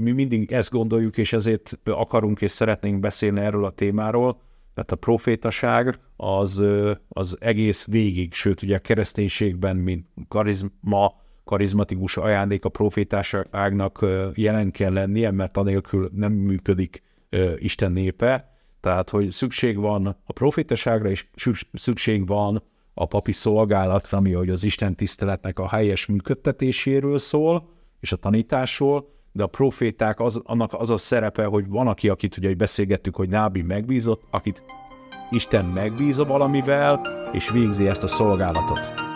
Mi mindig ezt gondoljuk, és ezért akarunk és szeretnénk beszélni erről a témáról, mert a profétaság az, az egész végig, sőt ugye a kereszténységben, mint karizma, karizmatikus ajándék a profétásságnak jelen kell lennie, mert anélkül nem működik Isten népe. Tehát, hogy szükség van a profétaságra, és szükség van a papi szolgálatra, ami hogy az Isten tiszteletnek a helyes működtetéséről szól, és a tanításról, de a proféták, az, annak az a szerepe, hogy van aki, akit ugye beszélgettük, hogy Nábi megbízott, akit Isten megbíz valamivel, és végzi ezt a szolgálatot.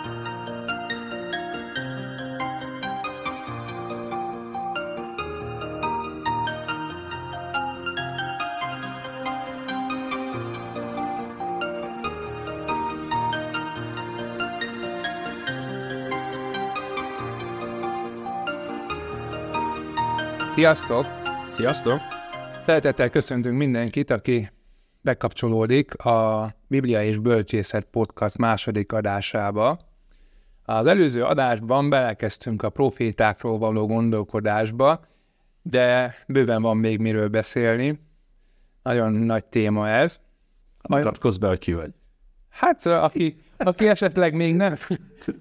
Sziasztok! Sziasztok! Szeretettel köszöntünk mindenkit, aki bekapcsolódik a Biblia és Bölcsészet podcast második adásába. Az előző adásban belekezdtünk a profétákról való gondolkodásba, de bőven van még miről beszélni. Nagyon nagy téma ez. Mutatkozz be, hogy ki vagy. Hát, aki, aki esetleg még nem...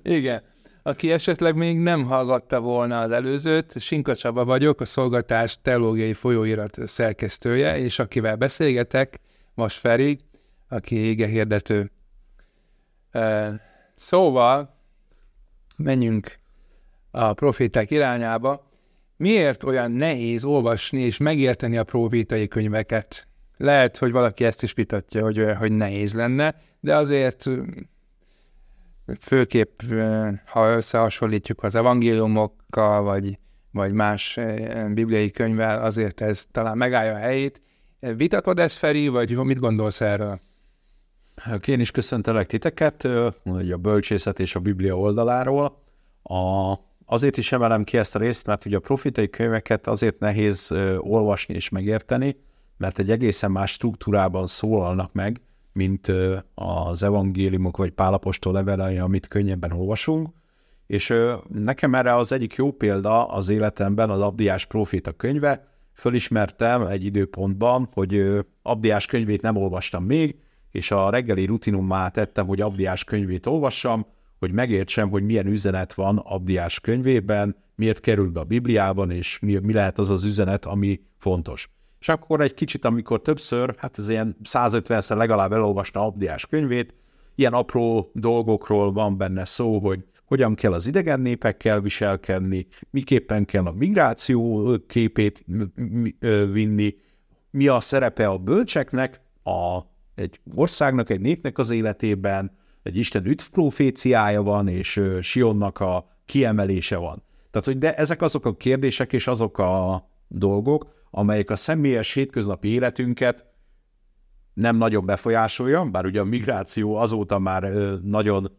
Igen. Aki esetleg még nem hallgatta volna az előzőt, Sinka Csaba vagyok, a Szolgatás Teológiai Folyóirat szerkesztője, és akivel beszélgetek, Vas Feri, aki ége hirdető. Szóval, menjünk a proféták irányába. Miért olyan nehéz olvasni és megérteni a profétai könyveket? Lehet, hogy valaki ezt is vitatja, hogy, hogy nehéz lenne, de azért főképp, ha összehasonlítjuk az evangéliumokkal, vagy, vagy más bibliai könyvvel, azért ez talán megállja a helyét. Vitatod ezt, Feri, vagy mit gondolsz erről? Hát én is köszöntelek titeket, hogy a bölcsészet és a Biblia oldaláról. A, azért is emelem ki ezt a részt, mert ugye a profitai könyveket azért nehéz olvasni és megérteni, mert egy egészen más struktúrában szólalnak meg, mint az evangéliumok vagy pálapostól levelei, amit könnyebben olvasunk. És nekem erre az egyik jó példa az életemben az Abdiás Proféta könyve. Fölismertem egy időpontban, hogy Abdiás könyvét nem olvastam még, és a reggeli rutinummá tettem, hogy Abdiás könyvét olvassam, hogy megértsem, hogy milyen üzenet van Abdiás könyvében, miért kerül be a Bibliában, és mi, mi lehet az az üzenet, ami fontos. És akkor egy kicsit, amikor többször, hát ez ilyen 150-szer legalább elolvasna Abdiás könyvét, ilyen apró dolgokról van benne szó, hogy hogyan kell az idegen népekkel viselkedni, miképpen kell a migráció képét vinni, mi a szerepe a bölcseknek, a, egy országnak, egy népnek az életében, egy Isten üdvproféciája van, és Sionnak a kiemelése van. Tehát, hogy de ezek azok a kérdések és azok a dolgok, amelyek a személyes hétköznapi életünket nem nagyon befolyásolja, bár ugye a migráció azóta már nagyon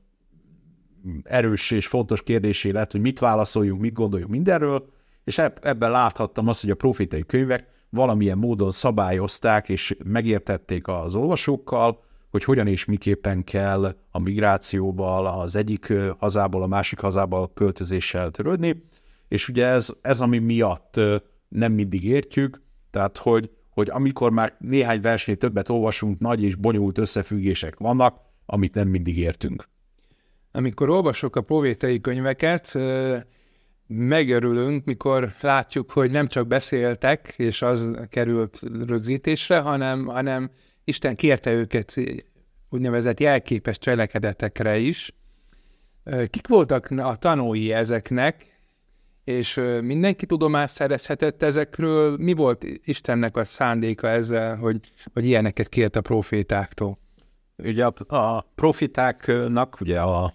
erős és fontos kérdésé lett, hogy mit válaszoljunk, mit gondoljunk mindenről, és ebben láthattam azt, hogy a profétai könyvek valamilyen módon szabályozták és megértették az olvasókkal, hogy hogyan és miképpen kell a migrációval, az egyik hazából a másik hazába költözéssel törődni, és ugye ez, ez ami miatt nem mindig értjük, tehát hogy, hogy amikor már néhány versnél többet olvasunk, nagy és bonyolult összefüggések vannak, amit nem mindig értünk. Amikor olvasok a provétai könyveket, megörülünk, mikor látjuk, hogy nem csak beszéltek, és az került rögzítésre, hanem, hanem Isten kérte őket úgynevezett jelképes cselekedetekre is. Kik voltak a tanúi ezeknek, és mindenki tudomást szerezhetett ezekről. Mi volt Istennek a szándéka ezzel, hogy, hogy ilyeneket kért a profétáktól? Ugye a, a profitáknak, ugye a, a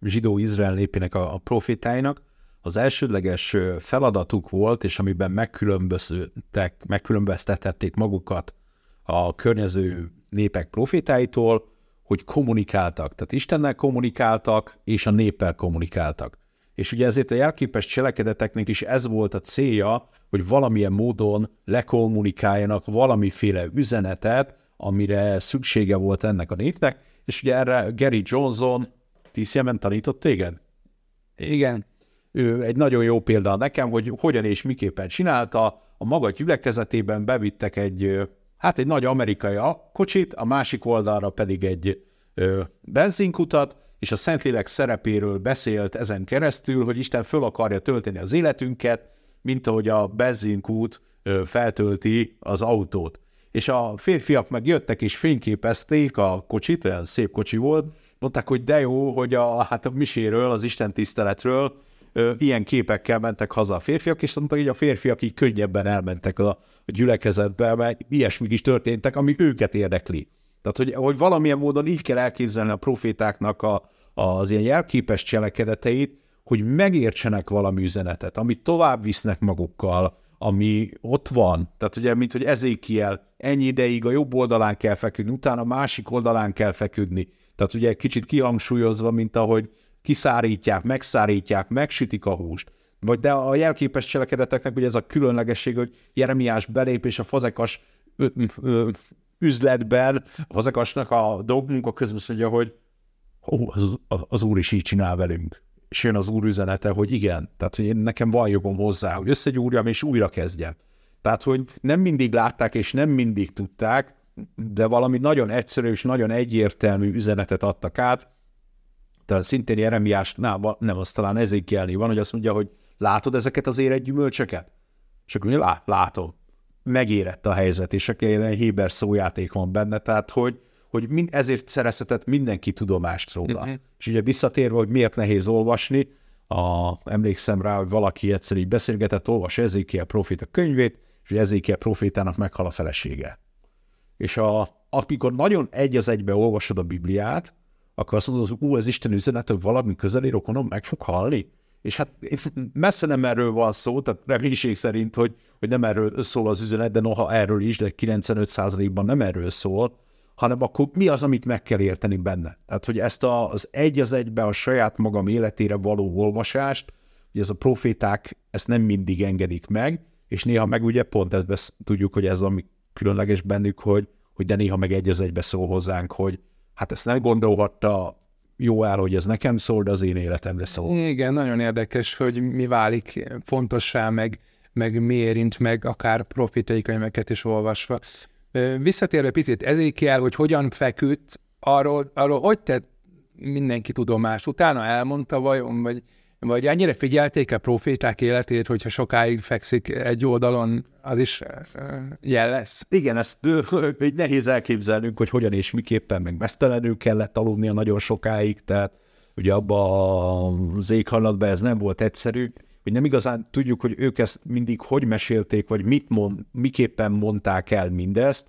zsidó Izrael népének a, a profitáinak az elsődleges feladatuk volt, és amiben megkülönböztek, megkülönböztethették magukat a környező népek profitáitól, hogy kommunikáltak. Tehát Istennel kommunikáltak, és a néppel kommunikáltak. És ugye ezért a jelképes cselekedeteknek is ez volt a célja, hogy valamilyen módon lekommunikáljanak valamiféle üzenetet, amire szüksége volt ennek a népnek, és ugye erre Gary Johnson TCM-en tanított téged? Igen. ő egy nagyon jó példa nekem, hogy hogyan és miképpen csinálta. A maga gyülekezetében bevittek egy, hát egy nagy amerikai kocsit, a másik oldalra pedig egy benzinkutat, és a Szentlélek szerepéről beszélt ezen keresztül, hogy Isten föl akarja tölteni az életünket, mint ahogy a benzinkút feltölti az autót. És a férfiak meg jöttek és fényképezték a kocsit, olyan szép kocsi volt, mondták, hogy de jó, hogy a, hát a miséről, az Isten tiszteletről ilyen képekkel mentek haza a férfiak, és mondták, hogy a férfiak így könnyebben elmentek a gyülekezetbe, mert ilyesmik is történtek, ami őket érdekli. Tehát, hogy, hogy valamilyen módon így kell elképzelni a profétáknak a, az ilyen jelképes cselekedeteit, hogy megértsenek valami üzenetet, amit tovább visznek magukkal, ami ott van. Tehát ugye, mint hogy Ezékiel ennyi ideig a jobb oldalán kell feküdni, utána a másik oldalán kell feküdni. Tehát ugye kicsit kihangsúlyozva, mint ahogy kiszárítják, megszárítják, megsütik a húst. Vagy de a jelképes cselekedeteknek ugye ez a különlegesség, hogy Jeremiás belép, és a fazekas üzletben a fazekasnak a dolgunk a közben mondja, hogy ó, az, az úr is így csinál velünk. És jön az úr üzenete, hogy igen, tehát hogy én, nekem van jogom hozzá, hogy összegyúrjam és újra kezdjem. Tehát, hogy nem mindig látták és nem mindig tudták, de valami nagyon egyszerű és nagyon egyértelmű üzenetet adtak át. Tehát szintén Jeremiásnál, nem, az talán Ezékielni van, hogy azt mondja, hogy látod ezeket az éret gyümölcsöket? És akkor lá, látom. Megérett a helyzet, és akkor egy héber szójáték van benne, tehát hogy, hogy mind, ezért szerezhetett mindenki tudomást róla. Uh-huh. És ugye visszatérve, hogy miért nehéz olvasni, a, emlékszem rá, hogy valaki egyszer így beszélgetett, olvas Ezékiel proféta könyvét, és hogy Ezékiel profétának meghal a felesége. És a, amikor nagyon egy az egybe olvasod a Bibliát, akkor azt mondod, hogy ú, ez Isten üzenet, hogy valami közeli rokonom meg fog halni. És hát messze nem erről van szó, tehát reménység szerint, hogy, hogy nem erről szól az üzenet, de noha erről is, de 95%-ban nem erről szól, hanem akkor mi az, amit meg kell érteni benne. Tehát, hogy ezt a, az egy az egybe a saját magam életére való olvasást, hogy ez a proféták ezt nem mindig engedik meg, és néha meg ugye pont ezt tudjuk, hogy ez ami különleges bennük, hogy, hogy de néha meg egy az egybe szól hozzánk, hogy hát ezt nem gondolhatta jó el, hogy ez nekem szól, de az én életemre szól. Igen, nagyon érdekes, hogy mi válik fontossá, meg, meg mi érint meg akár profitai könyveket is olvasva. Visszatérve picit ezékiel, hogy hogyan feküdt, arról, arról hogy tett mindenki tudomást? Utána elmondta vajon, vagy, vagy ennyire figyelték a proféták életét, hogyha sokáig fekszik egy oldalon, az is jel lesz? Igen, ezt így nehéz elképzelnünk, hogy hogyan és miképpen, meg mesztelenül kellett aludnia nagyon sokáig, tehát ugye abban az éghajlatban ez nem volt egyszerű, hogy nem igazán tudjuk, hogy ők ezt mindig hogy mesélték, vagy mit mond, miképpen mondták el mindezt,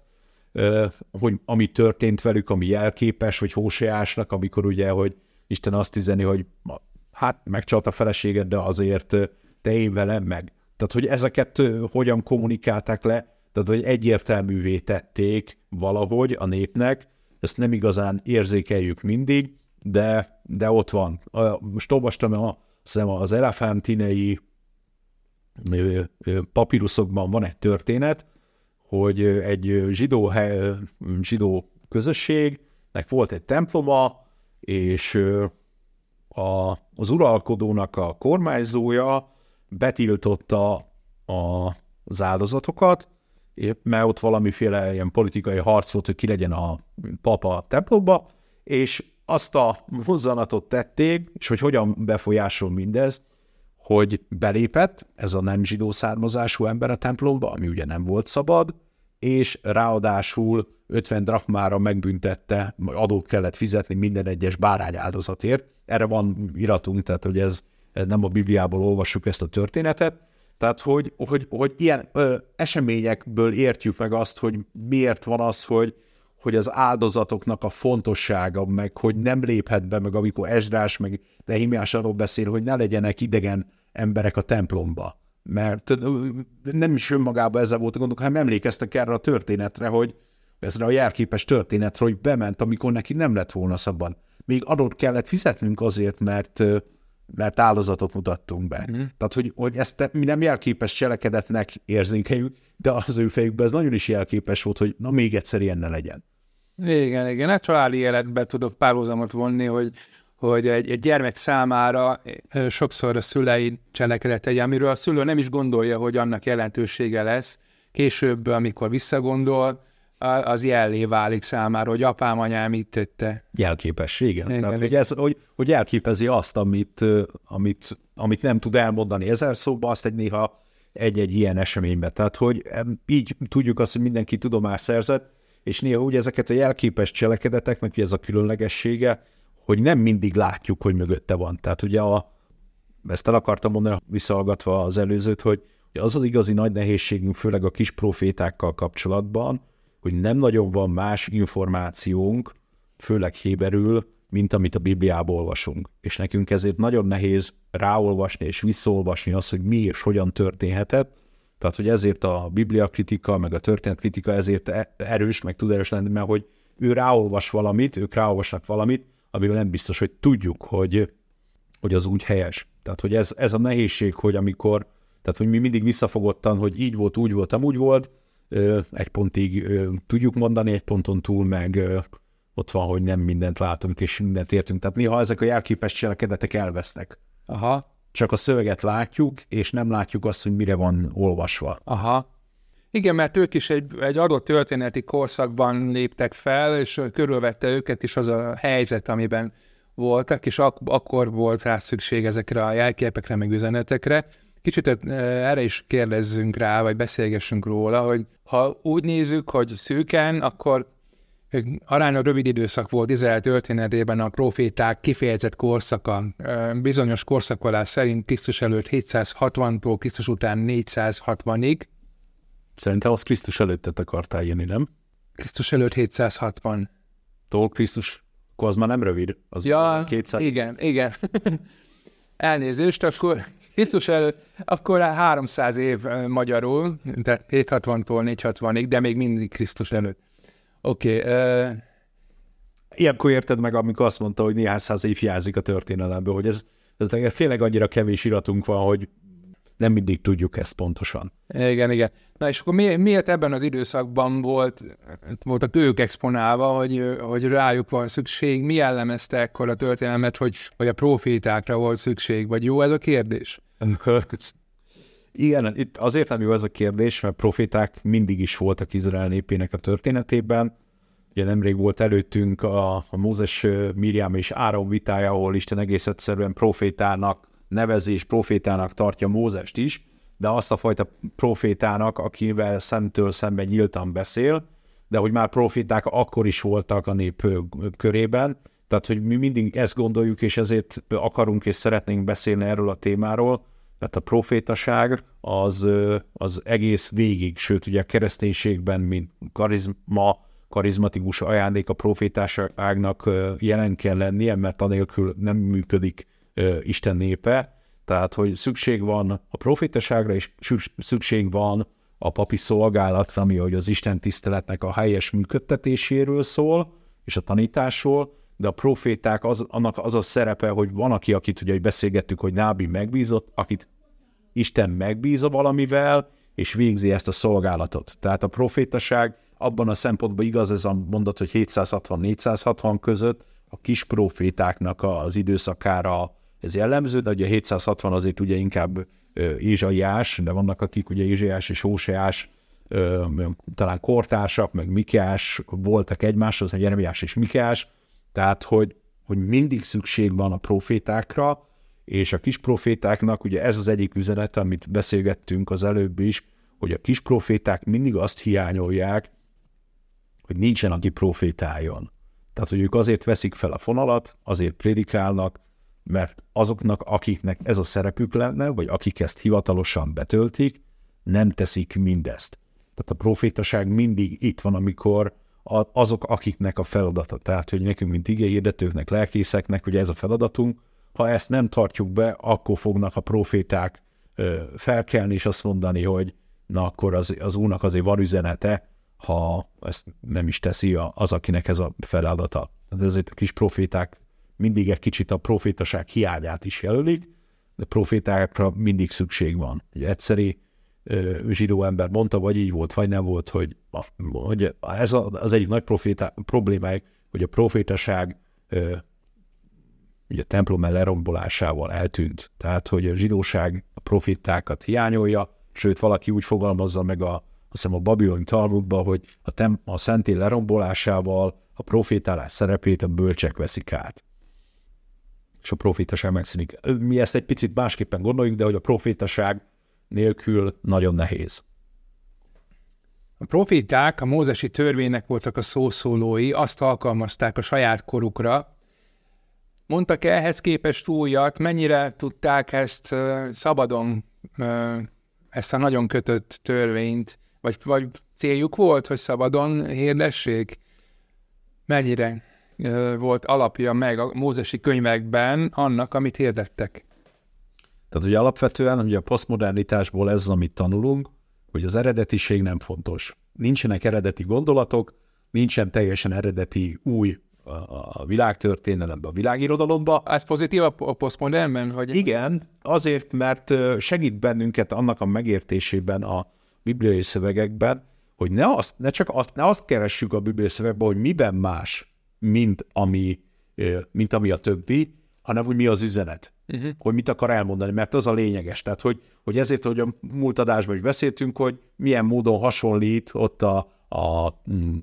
hogy ami történt velük, ami jelképes, vagy Hóseásnak, amikor ugye, hogy Isten azt üzeni, hogy hát megcsalt a feleséged, de azért te én velem meg. Tehát, hogy ezeket hogyan kommunikálták le, tehát, hogy egyértelművé tették valahogy a népnek, ezt nem igazán érzékeljük mindig, de, de ott van. Most olvastam a az elefántinei papíruszokban van egy történet, hogy egy zsidó, zsidó közösségnek volt egy temploma, és a, az uralkodónak a kormányzója betiltotta a, az áldozatokat, mert ott valamiféle ilyen politikai harc volt, hogy ki legyen a papa a templomba, és azt a mozzanatot tették, és hogy hogyan befolyásol mindez, hogy belépett ez a nem zsidó származású ember a templomba, ami ugye nem volt szabad, és ráadásul 50 drachmára megbüntette, adót kellett fizetni minden egyes bárány áldozatért. Erre van iratunk, tehát hogy ez, ez nem a Bibliából olvassuk ezt a történetet. Tehát, hogy, hogy, hogy ilyen ö, eseményekből értjük meg azt, hogy miért van az, hogy hogy az áldozatoknak a fontossága, meg hogy nem léphet be, meg amikor Esdrás, meg Nehimiás arról beszél, hogy ne legyenek idegen emberek a templomba. Mert nem is önmagában ezzel volt a gondok, hanem emlékeztek erre a történetre, hogy ezre a jelképes történetre, hogy bement, amikor neki nem lett volna szabad. Még adott kellett fizetnünk azért, mert mert áldozatot mutattunk be. Mm. Tehát, hogy, hogy ezt mi nem jelképes cselekedetnek érzékeljük, de az ő fejükben ez nagyon is jelképes volt, hogy na még egyszer ilyen ne legyen. Igen, igen. A családi életben tudok párhuzamot vonni, hogy hogy egy, egy gyermek számára sokszor a szülei cselekedetei, amiről a szülő nem is gondolja, hogy annak jelentősége lesz, később, amikor visszagondol, az jellé válik számára, hogy apám, anyám mit tette. Jelképesség, igen. igen. Tehát, hogy, ez, hogy, hogy elképezi azt, amit, amit, amit nem tud elmondani ezer szóba, azt egy néha egy-egy ilyen eseményben. Tehát, hogy így tudjuk azt, hogy mindenki tudomás szerzett, és néha úgy ezeket a jelképes cselekedeteknek, hogy ez a különlegessége, hogy nem mindig látjuk, hogy mögötte van. Tehát ugye a, ezt el akartam mondani, visszahallgatva az előzőt, hogy az az igazi nagy nehézségünk, főleg a kis profétákkal kapcsolatban, hogy nem nagyon van más információnk, főleg héberül, mint amit a Bibliából olvasunk. És nekünk ezért nagyon nehéz ráolvasni és visszaolvasni azt, hogy mi és hogyan történhetett. Tehát, hogy ezért a Biblia kritika, meg a történetkritika ezért e- erős, meg tud erős lenni, mert hogy ő ráolvas valamit, ők ráolvasnak valamit, amiről nem biztos, hogy tudjuk, hogy, hogy az úgy helyes. Tehát, hogy ez, ez a nehézség, hogy amikor, tehát, hogy mi mindig visszafogottan, hogy így volt, úgy volt, amúgy volt, egy pontig tudjuk mondani, egy ponton túl meg ott van, hogy nem mindent látunk és mindent értünk. Tehát néha ezek a jelképes cselekedetek elvesznek. Aha. Csak a szöveget látjuk, és nem látjuk azt, hogy mire van olvasva. Aha. Igen, mert ők is egy, egy adott történeti korszakban léptek fel, és körülvette őket is az a helyzet, amiben voltak, és ak- akkor volt rá szükség ezekre a jelképekre, meg üzenetekre. Kicsit erre is kérdezzünk rá, vagy beszélgessünk róla, hogy ha úgy nézzük, hogy szűken, akkor aránylag rövid időszak volt Izrael történetében a proféták kifejezett korszaka. Bizonyos korszakolás szerint Krisztus előtt 760-tól Krisztus után 460-ig. Szerintem az Krisztus előttet akartál írni, nem? Krisztus előtt 760. Tól Krisztus, akkor az már nem rövid. Az ja, 200... igen, igen. Elnézést, akkor Krisztus előtt, akkor 300 év magyarul, tehát 760-tól 460-ig, de még mindig Krisztus előtt. Oké. Okay, uh... Ilyenkor érted meg, amikor azt mondta, hogy néhány száz év hiányzik a történelemből, hogy ez, ez fényleg annyira kevés iratunk van, hogy nem mindig tudjuk ezt pontosan. Igen, igen. Na és akkor mi, miért ebben az időszakban volt, voltak ők exponálva, hogy, hogy rájuk van szükség? Mi jellemezte ekkor a történelmet, hogy, hogy a profétákra volt szükség? Vagy jó ez a kérdés? Igen, itt azért nem jó ez a kérdés, mert proféták mindig is voltak Izrael népének a történetében. Ugye nemrég volt előttünk a, a Mózes, Miriam és Áron vitája, ahol Isten egész egyszerűen profétának nevezés, profétának tartja Mózest is, de azt a fajta profétának, akivel szemtől szemben nyíltan beszél, de hogy már proféták akkor is voltak a nép körében, tehát hogy mi mindig ezt gondoljuk, és ezért akarunk és szeretnénk beszélni erről a témáról, tehát a profétaság az, az egész végig, sőt ugye a kereszténységben, mint karizma, karizmatikus ajándék a profétaságnak jelen kell lennie, mert anélkül nem működik Isten népe, tehát hogy szükség van a profétaságra, és szükség van a papi szolgálatra, ami hogy az Isten tiszteletnek a helyes működtetéséről szól, és a tanításról, de a proféták az, annak az a szerepe, hogy van aki, akit ugye beszélgettük, hogy Nábi megbízott, akit Isten megbízza valamivel, és végzi ezt a szolgálatot. Tehát a profétaság abban a szempontból igaz ez a mondat, hogy 760-460 között a kis profétáknak az időszakára ez jellemző, de ugye 760 azért ugye inkább Ézsaiás, de vannak akik ugye Ézsaiás és Óseás talán kortársak, meg Mikeás voltak egymáshoz, a Jeremiás és Mikeás, tehát, hogy, hogy mindig szükség van a profétákra, és a kis profétáknak, ugye ez az egyik üzenet, amit beszélgettünk az előbb is, hogy a kis proféták mindig azt hiányolják, hogy nincsen, aki profétáljon. Tehát, hogy ők azért veszik fel a fonalat, azért prédikálnak, mert azoknak, akiknek ez a szerepük lenne, vagy akik ezt hivatalosan betöltik, nem teszik mindezt. Tehát a profétaság mindig itt van, amikor azok, akiknek a feladata. Tehát, hogy nekünk, mint igényérdetőknek, lelkészeknek, hogy ez a feladatunk, ha ezt nem tartjuk be, akkor fognak a proféták felkelni, és azt mondani, hogy na akkor az, az úrnak azért van üzenete, ha ezt nem is teszi az, akinek ez a feladata. Tehát ezért a kis proféták mindig egy kicsit a profétaság hiányát is jelölik, de profétákra mindig szükség van. Egy egyszeri zsidó ember mondta, vagy így volt, vagy nem volt, hogy, hogy ez az egyik nagy proféta, problémája, hogy a profétaság ugye a templom lerombolásával eltűnt. Tehát, hogy a zsidóság a profittákat hiányolja, sőt, valaki úgy fogalmazza meg a, azt a Babiloni Talmudban, hogy a, tem, a szentély lerombolásával a profétálás szerepét a bölcsek veszik át. És a profétaság megszűnik. Mi ezt egy picit másképpen gondoljuk, de hogy a profétaság nélkül nagyon nehéz. A proféták a mózesi törvénynek voltak a szószólói, azt alkalmazták a saját korukra. Mondtak ehhez képest újat, mennyire tudták ezt szabadon, ezt a nagyon kötött törvényt, vagy, vagy céljuk volt, hogy szabadon hirdessék? Mennyire volt alapja meg a mózesi könyvekben annak, amit hirdettek? Tehát ugye alapvetően ugye a posztmodernitásból ez, amit tanulunk, hogy az eredetiség nem fontos. Nincsenek eredeti gondolatok, nincsen teljesen eredeti új a világtörténelemben, a világirodalomban. Ez pozitív a posztmodernben? Hogy... Igen, azért, mert segít bennünket annak a megértésében a bibliai szövegekben, hogy ne, azt, ne csak azt, ne azt keressük a bibliai szövegben, hogy miben más, mint ami, mint ami a többi, hanem hogy mi az üzenet uh-huh. hogy mit akar elmondani, mert az a lényeges. Tehát, hogy, hogy ezért, hogy a múlt adásban is beszéltünk, hogy milyen módon hasonlít ott a, a mm,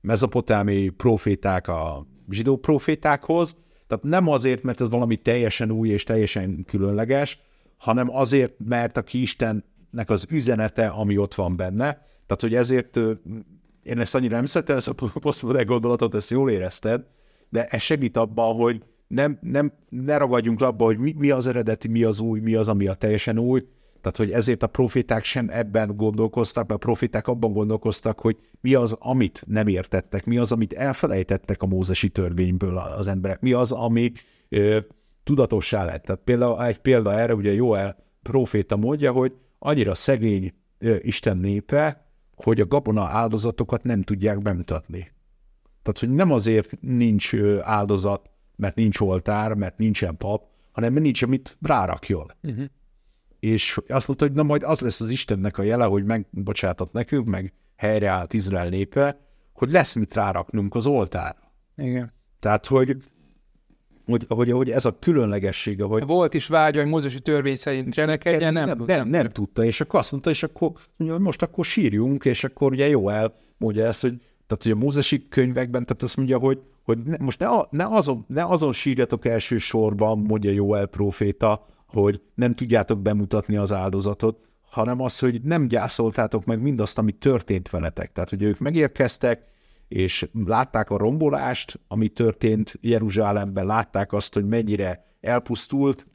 mezopotámi proféták a zsidó profétákhoz, tehát nem azért, mert ez valami teljesen új és teljesen különleges, hanem azért, mert a Istennek az üzenete, ami ott van benne. Tehát, hogy ezért én ezt annyira nem szeretem, ezt a posztmodern gondolatot, ezt jól érezted, de ez segít abban, hogy nem, nem, ne ragadjunk abba, hogy mi, mi az eredeti, mi az új, mi az, ami a teljesen új. Tehát, hogy ezért a profiták sem ebben gondolkoztak, mert a profiták abban gondolkoztak, hogy mi az, amit nem értettek, mi az, amit elfelejtettek a mózesi törvényből az emberek, mi az, ami ö, tudatossá lett. Tehát például egy példa erre, ugye Joel proféta mondja, hogy annyira szegény ö, Isten népe, hogy a gabona áldozatokat nem tudják bemutatni. Tehát, hogy nem azért nincs áldozat, mert nincs oltár, mert nincsen pap, hanem mert nincs, amit rárakjon. Uh-huh. És azt mondta, hogy na majd az lesz az Istennek a jele, hogy megbocsátott nekünk, meg helyreállt Izrael népe, hogy lesz mit ráraknunk az oltárra. Igen. Tehát, hogy hogy, hogy, hogy ez a különlegessége, hogy... Volt is vágy, hogy mózusi törvény szerint cselekedjen, nem, nem, nem, nem, nem, tudta, és akkor azt mondta, és akkor mondja, hogy most akkor sírjunk, és akkor ugye jó el mondja ezt, hogy tehát, hogy a mózesi könyvekben, tehát azt mondja, hogy, hogy ne, most ne, ne, azon, ne azon sírjatok elsősorban, mondja Joel proféta, hogy nem tudjátok bemutatni az áldozatot, hanem az, hogy nem gyászoltátok meg mindazt, ami történt veletek. Tehát, hogy ők megérkeztek, és látták a rombolást, ami történt Jeruzsálemben, látták azt, hogy mennyire elpusztult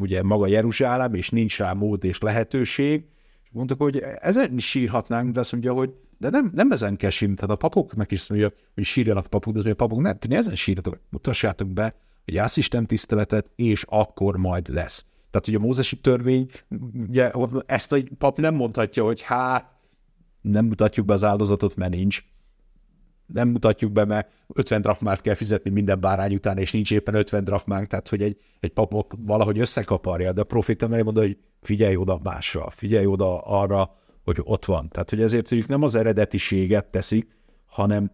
ugye maga Jeruzsálem, és nincs rá mód és lehetőség, mondtak, hogy ezen is sírhatnánk, de azt mondja, hogy de nem, nem ezen kell sírni, tehát a papoknak is mondja, hogy sírjanak papok, de hogy a papok nem, ti ezen sírjatok, mutassátok be hogy Isten tiszteletet, és akkor majd lesz. Tehát, hogy a mózesi törvény, ugye ezt a pap nem mondhatja, hogy hát nem mutatjuk be az áldozatot, mert nincs. Nem mutatjuk be, mert 50 drachmát kell fizetni minden bárány után, és nincs éppen 50 drachmánk, tehát hogy egy, egy papok valahogy összekaparja, de a proféta mert mondja, hogy figyelj oda másra, figyelj oda arra, hogy ott van. Tehát, hogy ezért ők nem az eredetiséget teszik, hanem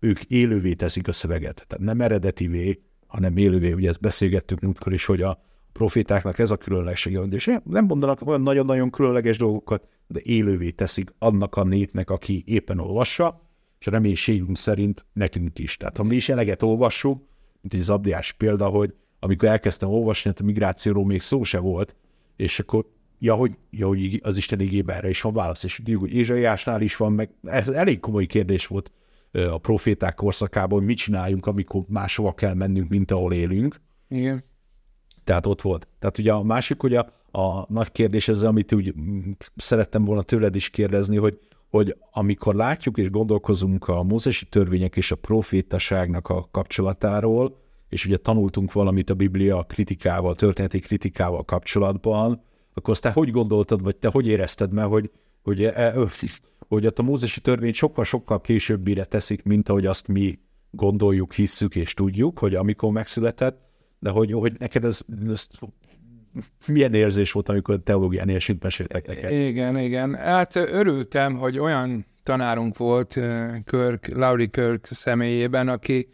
ők élővé teszik a szöveget. Tehát nem eredetivé, hanem élővé. Ugye ezt beszélgettük múltkor is, hogy a profétáknak ez a különlegessége, és nem mondanak olyan nagyon-nagyon különleges dolgokat, de élővé teszik annak a népnek, aki éppen olvassa, és reménységünk szerint nekünk is. Tehát ha mi is eleget olvassuk, mint egy abdiás példa, hogy amikor elkezdtem olvasni, hát a migrációról még szó se volt, és akkor ja, hogy, ja, hogy az Isten igében erre is van válasz, és tudjuk, hogy Ézsaiásnál is van, meg ez elég komoly kérdés volt a proféták korszakában, hogy mit csináljunk, amikor máshova kell mennünk, mint ahol élünk. Igen. Tehát ott volt. Tehát ugye a másik, hogy a, a nagy kérdés ez, amit úgy szerettem volna tőled is kérdezni, hogy, hogy amikor látjuk és gondolkozunk a mózesi törvények és a profétaságnak a kapcsolatáról, és ugye tanultunk valamit a Biblia kritikával, történeti kritikával kapcsolatban, akkor azt te hogy gondoltad, vagy te hogy érezted meg, hogy, hogy, e, hogy a mózesi törvényt sokkal-sokkal későbbire teszik, mint ahogy azt mi gondoljuk, hisszük és tudjuk, hogy amikor megszületett, de hogy, hogy neked ez, ez milyen érzés volt, amikor teológián ilyesmit meséltek neked? Igen, igen. Hát örültem, hogy olyan tanárunk volt Kirk, Laurie Kirk személyében, aki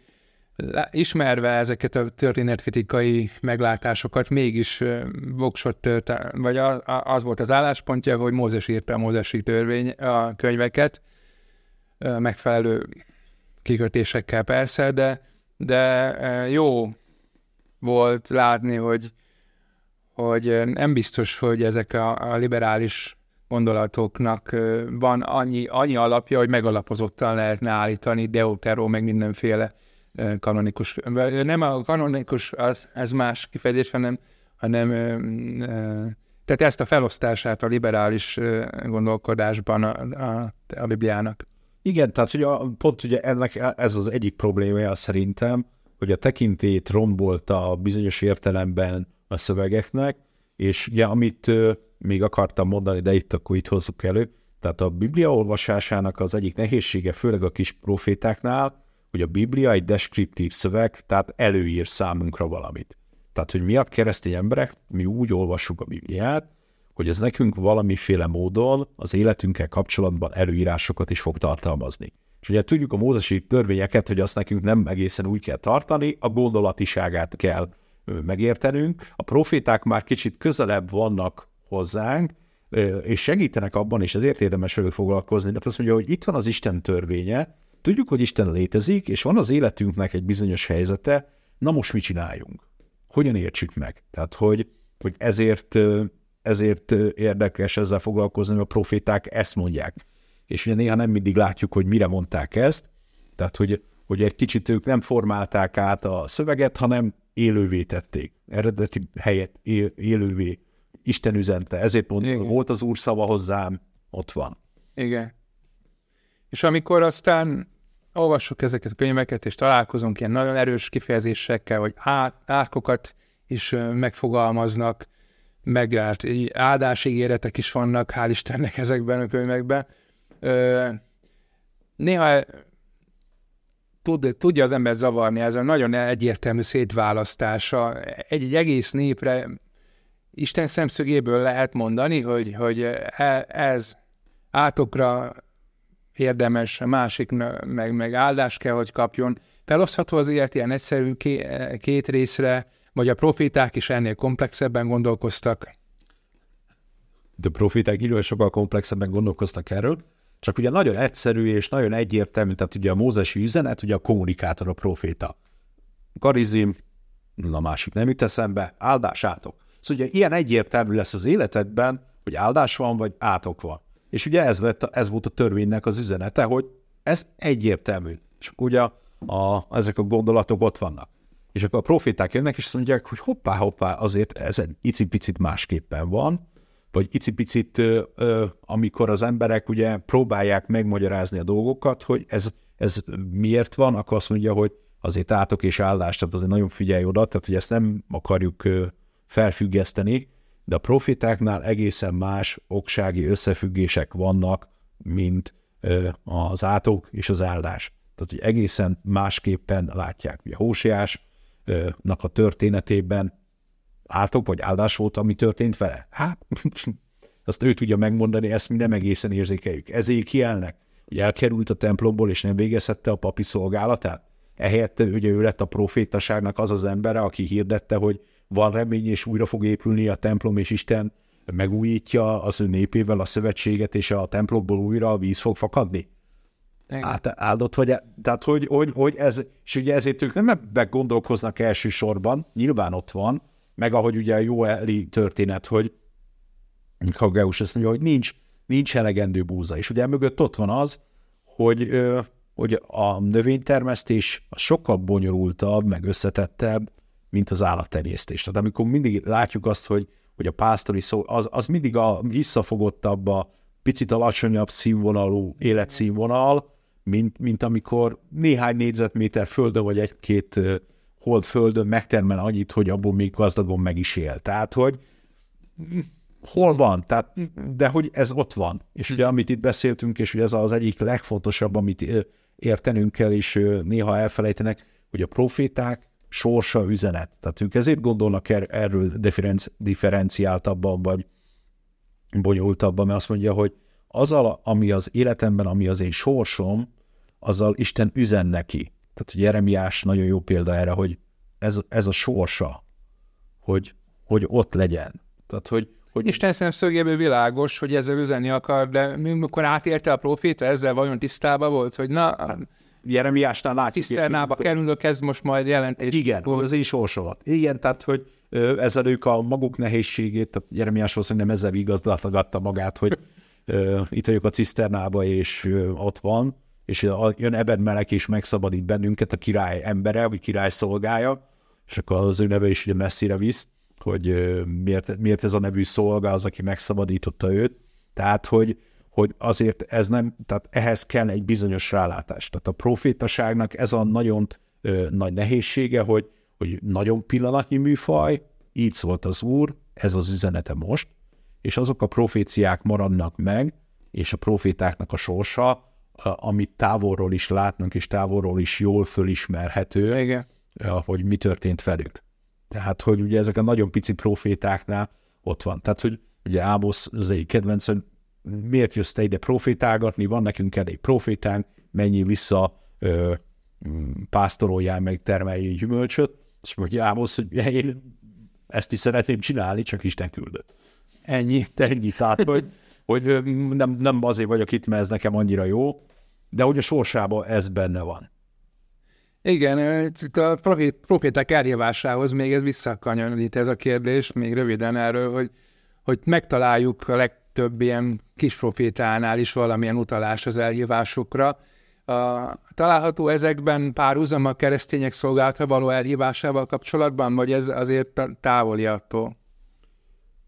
ismerve ezeket a történetkritikai meglátásokat, mégis voksot tört, vagy az volt az álláspontja, hogy Mózes írta a Mózesi törvény a könyveket, megfelelő kikötésekkel persze, de, de jó volt látni, hogy, hogy nem biztos, hogy ezek a, a liberális gondolatoknak van annyi, annyi alapja, hogy megalapozottan lehetne állítani Deutero, meg mindenféle kanonikus. Nem a kanonikus, az, ez más kifejezés, hanem, hanem tehát ezt a felosztását a liberális gondolkodásban a, a, a Bibliának. Igen, tehát ugye pont ugye ennek ez az egyik problémája szerintem, hogy a tekintét rombolta bizonyos értelemben a szövegeknek, és ugye amit még akartam mondani, de itt akkor itt hozzuk elő, tehát a Biblia olvasásának az egyik nehézsége, főleg a kis profétáknál, hogy a Biblia egy deskriptív szöveg, tehát előír számunkra valamit. Tehát, hogy mi a keresztény emberek, mi úgy olvassuk a Bibliát, hogy ez nekünk valamiféle módon az életünkkel kapcsolatban előírásokat is fog tartalmazni. És ugye tudjuk a mózesi törvényeket, hogy azt nekünk nem egészen úgy kell tartani, a gondolatiságát kell megértenünk. A proféták már kicsit közelebb vannak hozzánk, és segítenek abban, és ezért érdemes velük foglalkozni, mert azt mondja, hogy itt van az Isten törvénye, tudjuk, hogy Isten létezik, és van az életünknek egy bizonyos helyzete, na most mit csináljunk? Hogyan értsük meg? Tehát, hogy, hogy ezért, ezért érdekes ezzel foglalkozni, mert a proféták ezt mondják. És ugye néha nem mindig látjuk, hogy mire mondták ezt, tehát, hogy, hogy egy kicsit ők nem formálták át a szöveget, hanem élővé tették. Eredeti helyet élővé Isten üzente. Ezért mondta, volt az Úr szava hozzám, ott van. Igen. És amikor aztán olvassuk ezeket a könyveket, és találkozunk ilyen nagyon erős kifejezésekkel, hogy átkokat is megfogalmaznak, megállt áldásigéretek is vannak, hál' Istennek ezekben a könyvekben. Néha tud, tudja az ember zavarni ez a nagyon egyértelmű szétválasztása. Egy, egy egész népre Isten szemszögéből lehet mondani, hogy, hogy e, ez átokra érdemes, a másik meg, meg áldás kell, hogy kapjon. Felosztható az élet ilyen egyszerű két részre, vagy a proféták is ennél komplexebben gondolkoztak? De proféták idővel sokkal komplexebben gondolkoztak erről, csak ugye nagyon egyszerű és nagyon egyértelmű, tehát ugye a mózesi üzenet, ugye a kommunikátor, a proféta. Karizim, a másik nem jut eszembe, áldásátok. Szóval ugye ilyen egyértelmű lesz az életedben, hogy áldás van, vagy átok van. És ugye ez, lett, ez volt a törvénynek az üzenete, hogy ez egyértelmű. És ugye a, ezek a gondolatok ott vannak. És akkor a proféták jönnek, és azt mondják, hogy hoppá, hoppá, azért ez egy icipicit másképpen van, vagy icipicit, amikor az emberek ugye próbálják megmagyarázni a dolgokat, hogy ez, ez miért van, akkor azt mondja, hogy azért átok és áldást, tehát azért nagyon figyelj oda, tehát hogy ezt nem akarjuk felfüggeszteni, de a profitáknál egészen más oksági összefüggések vannak, mint az átok és az áldás. Tehát, hogy egészen másképpen látják. Ugye Hósiásnak a történetében átok vagy áldás volt, ami történt vele? Hát, azt ő tudja megmondani, ezt mi nem egészen érzékeljük. Ezért kielnek, hogy elkerült a templomból, és nem végezhette a papi szolgálatát. Ehelyett ugye ő lett a profétaságnak az az embere, aki hirdette, hogy van remény, és újra fog épülni a templom, és Isten megújítja az ő népével a szövetséget, és a templomból újra a víz fog fakadni? Át, áldott vagy, tehát hogy, hogy, hogy ez, és ugye ezért ők nem ebbe gondolkoznak elsősorban, nyilván ott van, meg ahogy ugye a jó eli történet, hogy Hageus azt mondja, hogy nincs, nincs elegendő búza, és ugye mögött ott van az, hogy, hogy a növénytermesztés sokkal bonyolultabb, meg összetettebb, mint az állattenyésztés. Tehát amikor mindig látjuk azt, hogy, hogy a pásztori szó, az, az mindig a visszafogottabb, a picit alacsonyabb színvonalú életszínvonal, mint, mint amikor néhány négyzetméter földön vagy egy-két hold földön megtermel annyit, hogy abból még gazdagon meg is él. Tehát, hogy hol van, tehát, de hogy ez ott van. És ugye, amit itt beszéltünk, és ugye ez az egyik legfontosabb, amit értenünk kell, és néha elfelejtenek, hogy a proféták sorsa üzenet. Tehát ők ezért gondolnak er, erről differenci, differenciáltabban, vagy bonyolultabban, mert azt mondja, hogy az, ami az életemben, ami az én sorsom, azzal Isten üzen neki. Tehát, hogy Jeremiás nagyon jó példa erre, hogy ez, ez a sorsa, hogy, hogy ott legyen. Tehát, hogy, hogy... Isten szemszögéből világos, hogy ezzel üzenni akar, de mikor átérte a proféta, ezzel vajon tisztában volt, hogy na, hát, Jeremiásnál látjuk. Ciszternába kerülök, ez most majd jelentés. Igen, az is sorsolat. Igen, tehát, hogy ezzel ők a maguk nehézségét, tehát Jeremiás valószínűleg nem ezzel igazgatta magát, hogy itt vagyok a ciszternába, és ott van, és jön Ebed Melek, és megszabadít bennünket, a király embere, vagy király szolgája, és akkor az ő neve is ugye messzire visz, hogy miért, miért ez a nevű szolga az, aki megszabadította őt. Tehát, hogy, hogy azért ez nem, tehát ehhez kell egy bizonyos rálátás. Tehát a profétaságnak ez a nagyon ö, nagy nehézsége, hogy, hogy nagyon pillanatnyi műfaj, így szólt az Úr, ez az üzenete most, és azok a proféciák maradnak meg, és a profétáknak a sorsa, amit távolról is látnak, és távolról is jól fölismerhető, Igen. hogy mi történt velük. Tehát, hogy ugye ezek a nagyon pici profétáknál ott van. Tehát, hogy ugye Ámosz az egy kedvenc, hogy miért jössz te ide profétálgatni, van nekünk elég profétánk, mennyi vissza ö, pásztoroljál meg, termeljél gyümölcsöt, és mondja Ámosz, hogy én ezt is szeretném csinálni, csak Isten küldött. Ennyi, ennyi. Tehát, hogy, hogy nem, nem azért vagyok itt, mert ez nekem annyira jó, de hogy a sorsában ez benne van. Igen, a proféták elhívásához még ez visszakanyarít ez a kérdés, még röviden erről, hogy, hogy megtaláljuk a legtöbb ilyen kis profétánál is valamilyen utalás az elhívásokra. A, található ezekben párhuzam a keresztények szolgálata való elhívásával kapcsolatban, vagy ez azért távoli attól?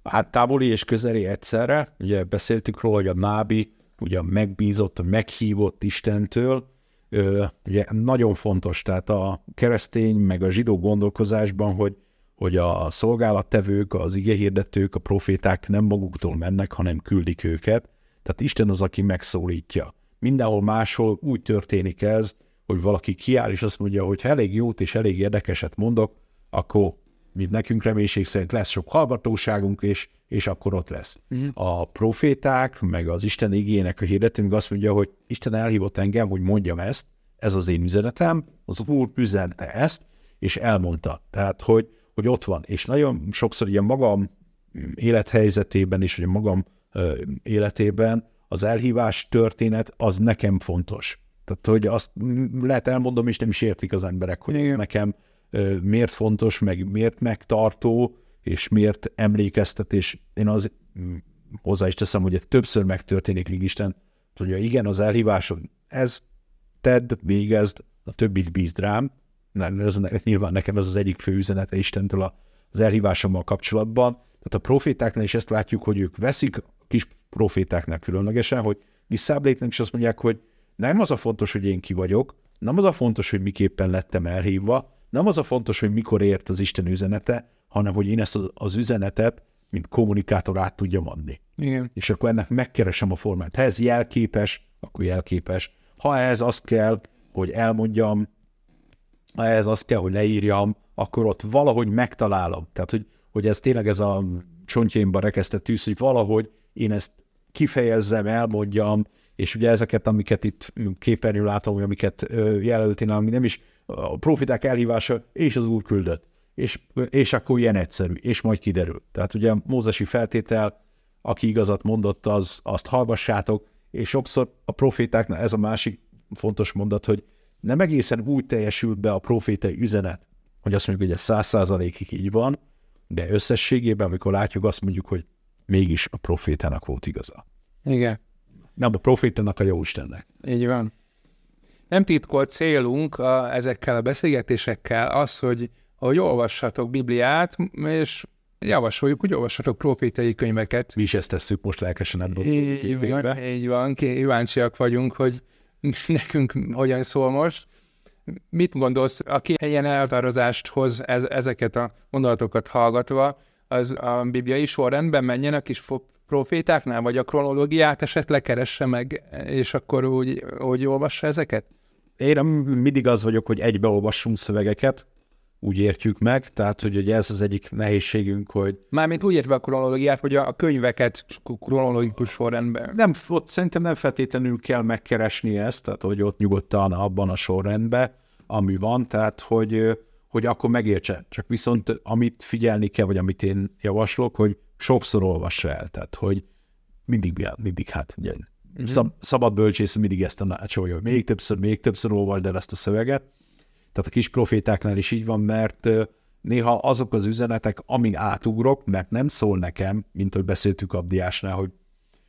Hát távoli és közeli egyszerre. Ugye beszéltük róla, hogy a nábi ugye megbízott, a meghívott Istentől, ugye nagyon fontos, tehát a keresztény meg a zsidó gondolkozásban, hogy, hogy a szolgálattevők, az igehirdetők, a proféták nem maguktól mennek, hanem küldik őket. Tehát Isten az, aki megszólítja. Mindenhol máshol úgy történik ez, hogy valaki kiáll, és azt mondja, hogy ha elég jót és elég érdekeset mondok, akkor mint nekünk reménység szerint lesz sok hallgatóságunk, és, és akkor ott lesz. Mm. A proféták, meg az Isten igények a hirdetőnk azt mondja, hogy Isten elhívott engem, hogy mondjam ezt, ez az én üzenetem, az Úr üzente ezt, és elmondta. Tehát, hogy, hogy ott van. És nagyon sokszor ilyen magam élethelyzetében és, hogy magam ö, életében az elhívás történet az nekem fontos. Tehát, hogy azt lehet elmondom, és nem is értik az emberek, hogy Igen. ez nekem miért fontos, meg miért megtartó, és miért emlékeztet, és én az hozzá is teszem, hogy többször megtörténik Isten, hogy igen, az elhíváson ez tedd, végezd, a többit bízd rám, ez, nyilván nekem ez az egyik fő üzenete Istentől az elhívásommal kapcsolatban. Tehát a profétáknál is ezt látjuk, hogy ők veszik a kis profétáknál különlegesen, hogy visszáblépnek, és azt mondják, hogy nem az a fontos, hogy én ki vagyok, nem az a fontos, hogy miképpen lettem elhívva, nem az a fontos, hogy mikor ért az Isten üzenete, hanem hogy én ezt az üzenetet, mint kommunikátor át tudjam adni. Igen. És akkor ennek megkeresem a formát. Ha ez jelképes, akkor jelképes. Ha ez azt kell, hogy elmondjam, ha ez azt kell, hogy leírjam, akkor ott valahogy megtalálom. Tehát, hogy, hogy ez tényleg ez a csontjaimba rekesztett tűz, hogy valahogy én ezt kifejezzem, elmondjam, és ugye ezeket, amiket itt képernyő látom, amiket jelöltél, ami nem is a profiták elhívása, és az úr küldött. És, és akkor ilyen egyszerű, és majd kiderül. Tehát ugye Mózesi feltétel, aki igazat mondott, az, azt hallgassátok, és sokszor a profétáknál ez a másik fontos mondat, hogy nem egészen úgy teljesült be a profétai üzenet, hogy azt mondjuk, hogy ez száz százalékig így van, de összességében, amikor látjuk, azt mondjuk, hogy mégis a profétának volt igaza. Igen. Nem a profétának, a jó Istennek. Így van nem titkolt célunk a, ezekkel a beszélgetésekkel az, hogy, hogy olvassatok Bibliát, és javasoljuk, hogy olvassatok profétai könyveket. Mi is ezt tesszük most lelkesen ebből. Így van, így van, kíváncsiak vagyunk, hogy nekünk hogyan szól most. Mit gondolsz, aki ilyen elvározást hoz ez, ezeket a mondatokat hallgatva, az a bibliai sorrendben menjen a kis profétáknál, vagy a kronológiát esetleg keresse meg, és akkor úgy, úgy olvassa ezeket? Én mindig az vagyok, hogy egybeolvassunk szövegeket, úgy értjük meg, tehát hogy ugye ez az egyik nehézségünk, hogy... Mármint úgy értve a kronológiát, hogy a könyveket kronológikus sorrendben. Nem, ott szerintem nem feltétlenül kell megkeresni ezt, tehát hogy ott nyugodtan abban a sorrendben, ami van, tehát hogy, hogy akkor megértse. Csak viszont amit figyelni kell, vagy amit én javaslok, hogy sokszor olvassa el, tehát hogy mindig, mindig hát ugye, uh-huh. szab, szabad bölcsész mindig ezt tanácsolja, hogy még többször, még többször olvasd el ezt a szöveget. Tehát a kis profétáknál is így van, mert néha azok az üzenetek, amin átugrok, mert nem szól nekem, mint hogy beszéltük Abdiásnál, hogy,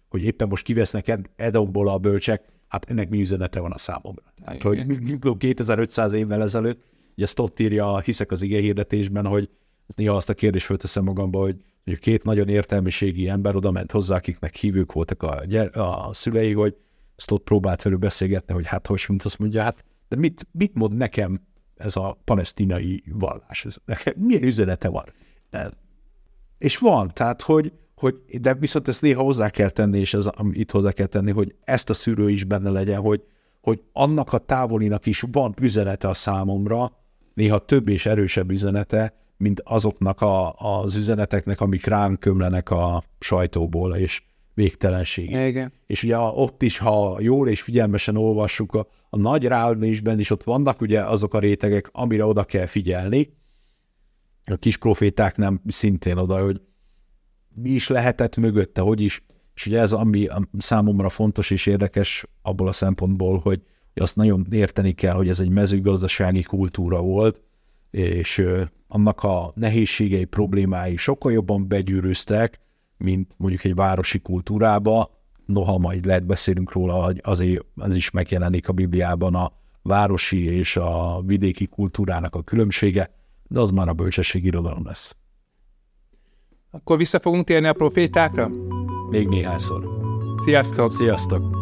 hogy éppen most kivesznek Edomból a bölcsek, hát ennek mi üzenete van a számomra. Hát, hogy 2500 évvel ezelőtt, ugye ezt ott írja, hiszek az ige hirdetésben, hogy néha azt a kérdést fölteszem magamba, hogy, hogy két nagyon értelmiségi ember oda ment hozzá, akiknek hívők voltak a, gyere, a szülei, hogy ezt ott próbált velük beszélgetni, hogy hát hogy, mint azt mondja, hát de mit, mit mond nekem ez a palesztinai vallás? Ez, nekem, milyen üzenete van? De, és van, tehát hogy, hogy, de viszont ezt néha hozzá kell tenni, és ez, itt hozzá kell tenni, hogy ezt a szűrő is benne legyen, hogy, hogy annak a távolinak is van üzenete a számomra, néha több és erősebb üzenete, mint azoknak a, az üzeneteknek, amik ránk kömlenek a sajtóból, és végtelenség. Igen. És ugye ott is, ha jól és figyelmesen olvassuk, a, a nagy ráülésben is ott vannak ugye azok a rétegek, amire oda kell figyelni. A kis proféták nem szintén oda, hogy mi is lehetett mögötte, hogy is, és ugye ez ami számomra fontos és érdekes abból a szempontból, hogy azt nagyon érteni kell, hogy ez egy mezőgazdasági kultúra volt, és annak a nehézségei, problémái sokkal jobban begyűrűztek, mint mondjuk egy városi kultúrába, noha majd lehet beszélünk róla, hogy azért az is megjelenik a Bibliában a városi és a vidéki kultúrának a különbsége, de az már a bölcsesség irodalom lesz. Akkor vissza fogunk térni a profétákra? Még néhányszor. Sziasztok! Sziasztok!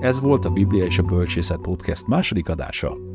Ez volt a Biblia és a Bölcsészet Podcast második adása.